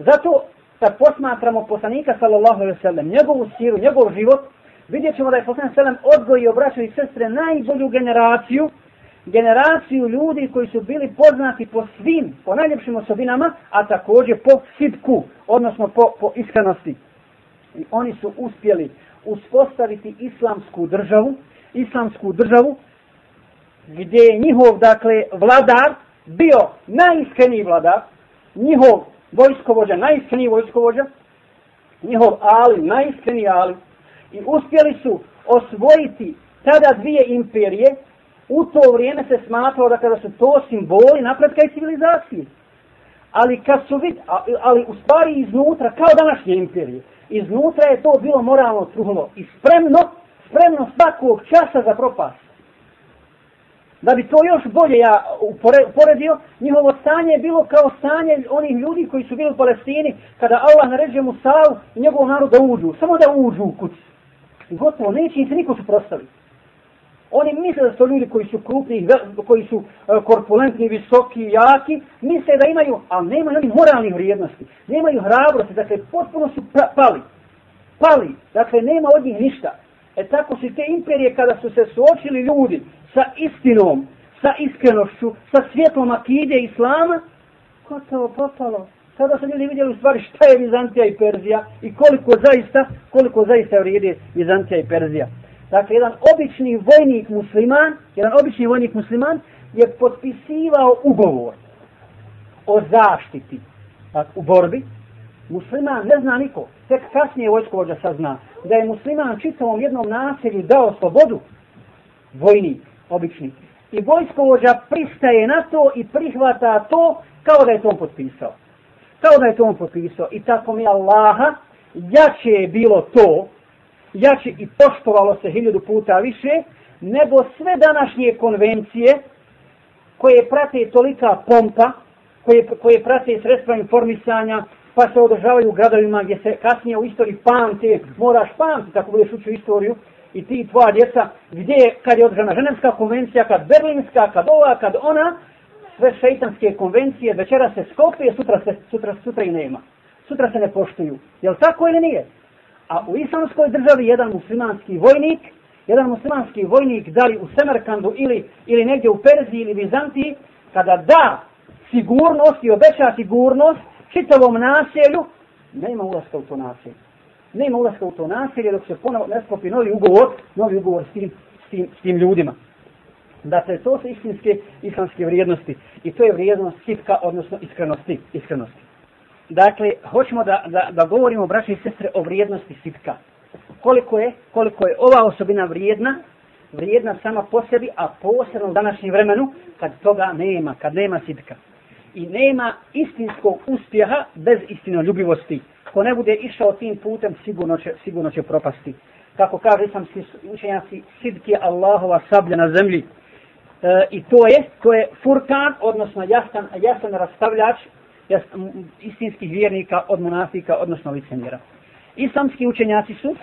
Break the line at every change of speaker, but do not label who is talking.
Zato kad posmatramo poslanika sallallahu alaihi sallam, njegovu siru, njegov život, vidjet ćemo da je poslanik sallam odgojio braću i sestre najbolju generaciju, generaciju ljudi koji su bili poznati po svim, po najljepšim osobinama, a također po sitku, odnosno po, po iskrenosti. I oni su uspjeli uspostaviti islamsku državu, islamsku državu, gdje je njihov, dakle, vladar bio najiskreniji vladar, njihov vojskovođa, najiskreniji vojskovođa, njihov ali, najiskreniji ali, i uspjeli su osvojiti tada dvije imperije, u to vrijeme se smatralo da kada su to simboli napretka i civilizacije. Ali kad su vid, ali u stvari iznutra, kao današnje imperije, iznutra je to bilo moralno truhlo i spremno, spremno svakog časa za propast. Da bi to još bolje ja uporedio, njihovo stanje je bilo kao stanje onih ljudi koji su bili u Palestini, kada Allah naređuje Musavu i njegov narod da uđu, samo da uđu u kući. I gotovo, neće im se niko suprostaviti. Oni misle da su ljudi koji su krupni, koji su e, korpulentni, visoki, jaki, misle da imaju, ali nemaju oni moralnih vrijednosti, nemaju hrabrosti, dakle, potpuno su pali. Pali, dakle, nema od njih ništa. E tako su te imperije kada su se suočili ljudi sa istinom, sa iskrenošću, sa svjetlom akide islama, gotovo propalo. Sada su ljudi vidjeli u stvari šta je Vizantija i Perzija i koliko zaista, koliko zaista vrijede Vizantija i Perzija. Dakle, jedan obični vojnik musliman, jedan obični vojnik musliman je potpisivao ugovor o zaštiti dakle, u borbi. Musliman ne zna niko, tek kasnije vojskovođa sazna da je musliman čitavom jednom naselju dao slobodu vojnik, obični. I vojskovođa pristaje na to i prihvata to kao da je to on potpisao. Kao da je to on potpisao. I tako mi Allaha, jače je bilo to, jače i poštovalo se hiljadu puta više, nego sve današnje konvencije koje prate tolika pompa, koje, koje prate sredstva informisanja, pa se održavaju u gradovima gdje se kasnije u istoriji pamte, moraš pamti, tako budeš učio istoriju, i ti tvoja djeca, gdje je, kad je održana ženevska konvencija, kad berlinska, kad ova, kad ona, sve šeitanske konvencije, večera se skopije, sutra, se, sutra, sutra i nema. Sutra se ne poštuju. Je li tako ili nije? A u islamskoj državi jedan muslimanski vojnik, jedan muslimanski vojnik, da li u Semerkandu ili, ili negdje u Perziji ili Bizantiji, kada da sigurnost i obeća sigurnost čitavom naselju, nema ulaska u to naselje. Nema ulaska u to naselje dok se ponovo ne sklopi novi ugovor, novi ugovor s tim, s tim, s tim ljudima. Dakle, to su istinske islamske vrijednosti. I to je vrijednost sitka, odnosno iskrenosti. iskrenosti. Dakle, hoćemo da, da, da govorimo, braće i sestre, o vrijednosti sitka. Koliko je, koliko je ova osobina vrijedna, vrijedna sama po sebi, a posebno u današnjem vremenu, kad toga nema, kad nema sitka. I nema istinskog uspjeha bez istinoljubivosti. Ko ne bude išao tim putem, sigurno će, sigurno će propasti. Kako kaže islamski učenjaci, sidki Allahova sablja na zemlji. E, I to je, to je furkan, odnosno jasan, jasan rastavljač istinskih vjernika od monafika, odnosno licemjera. Islamski učenjaci su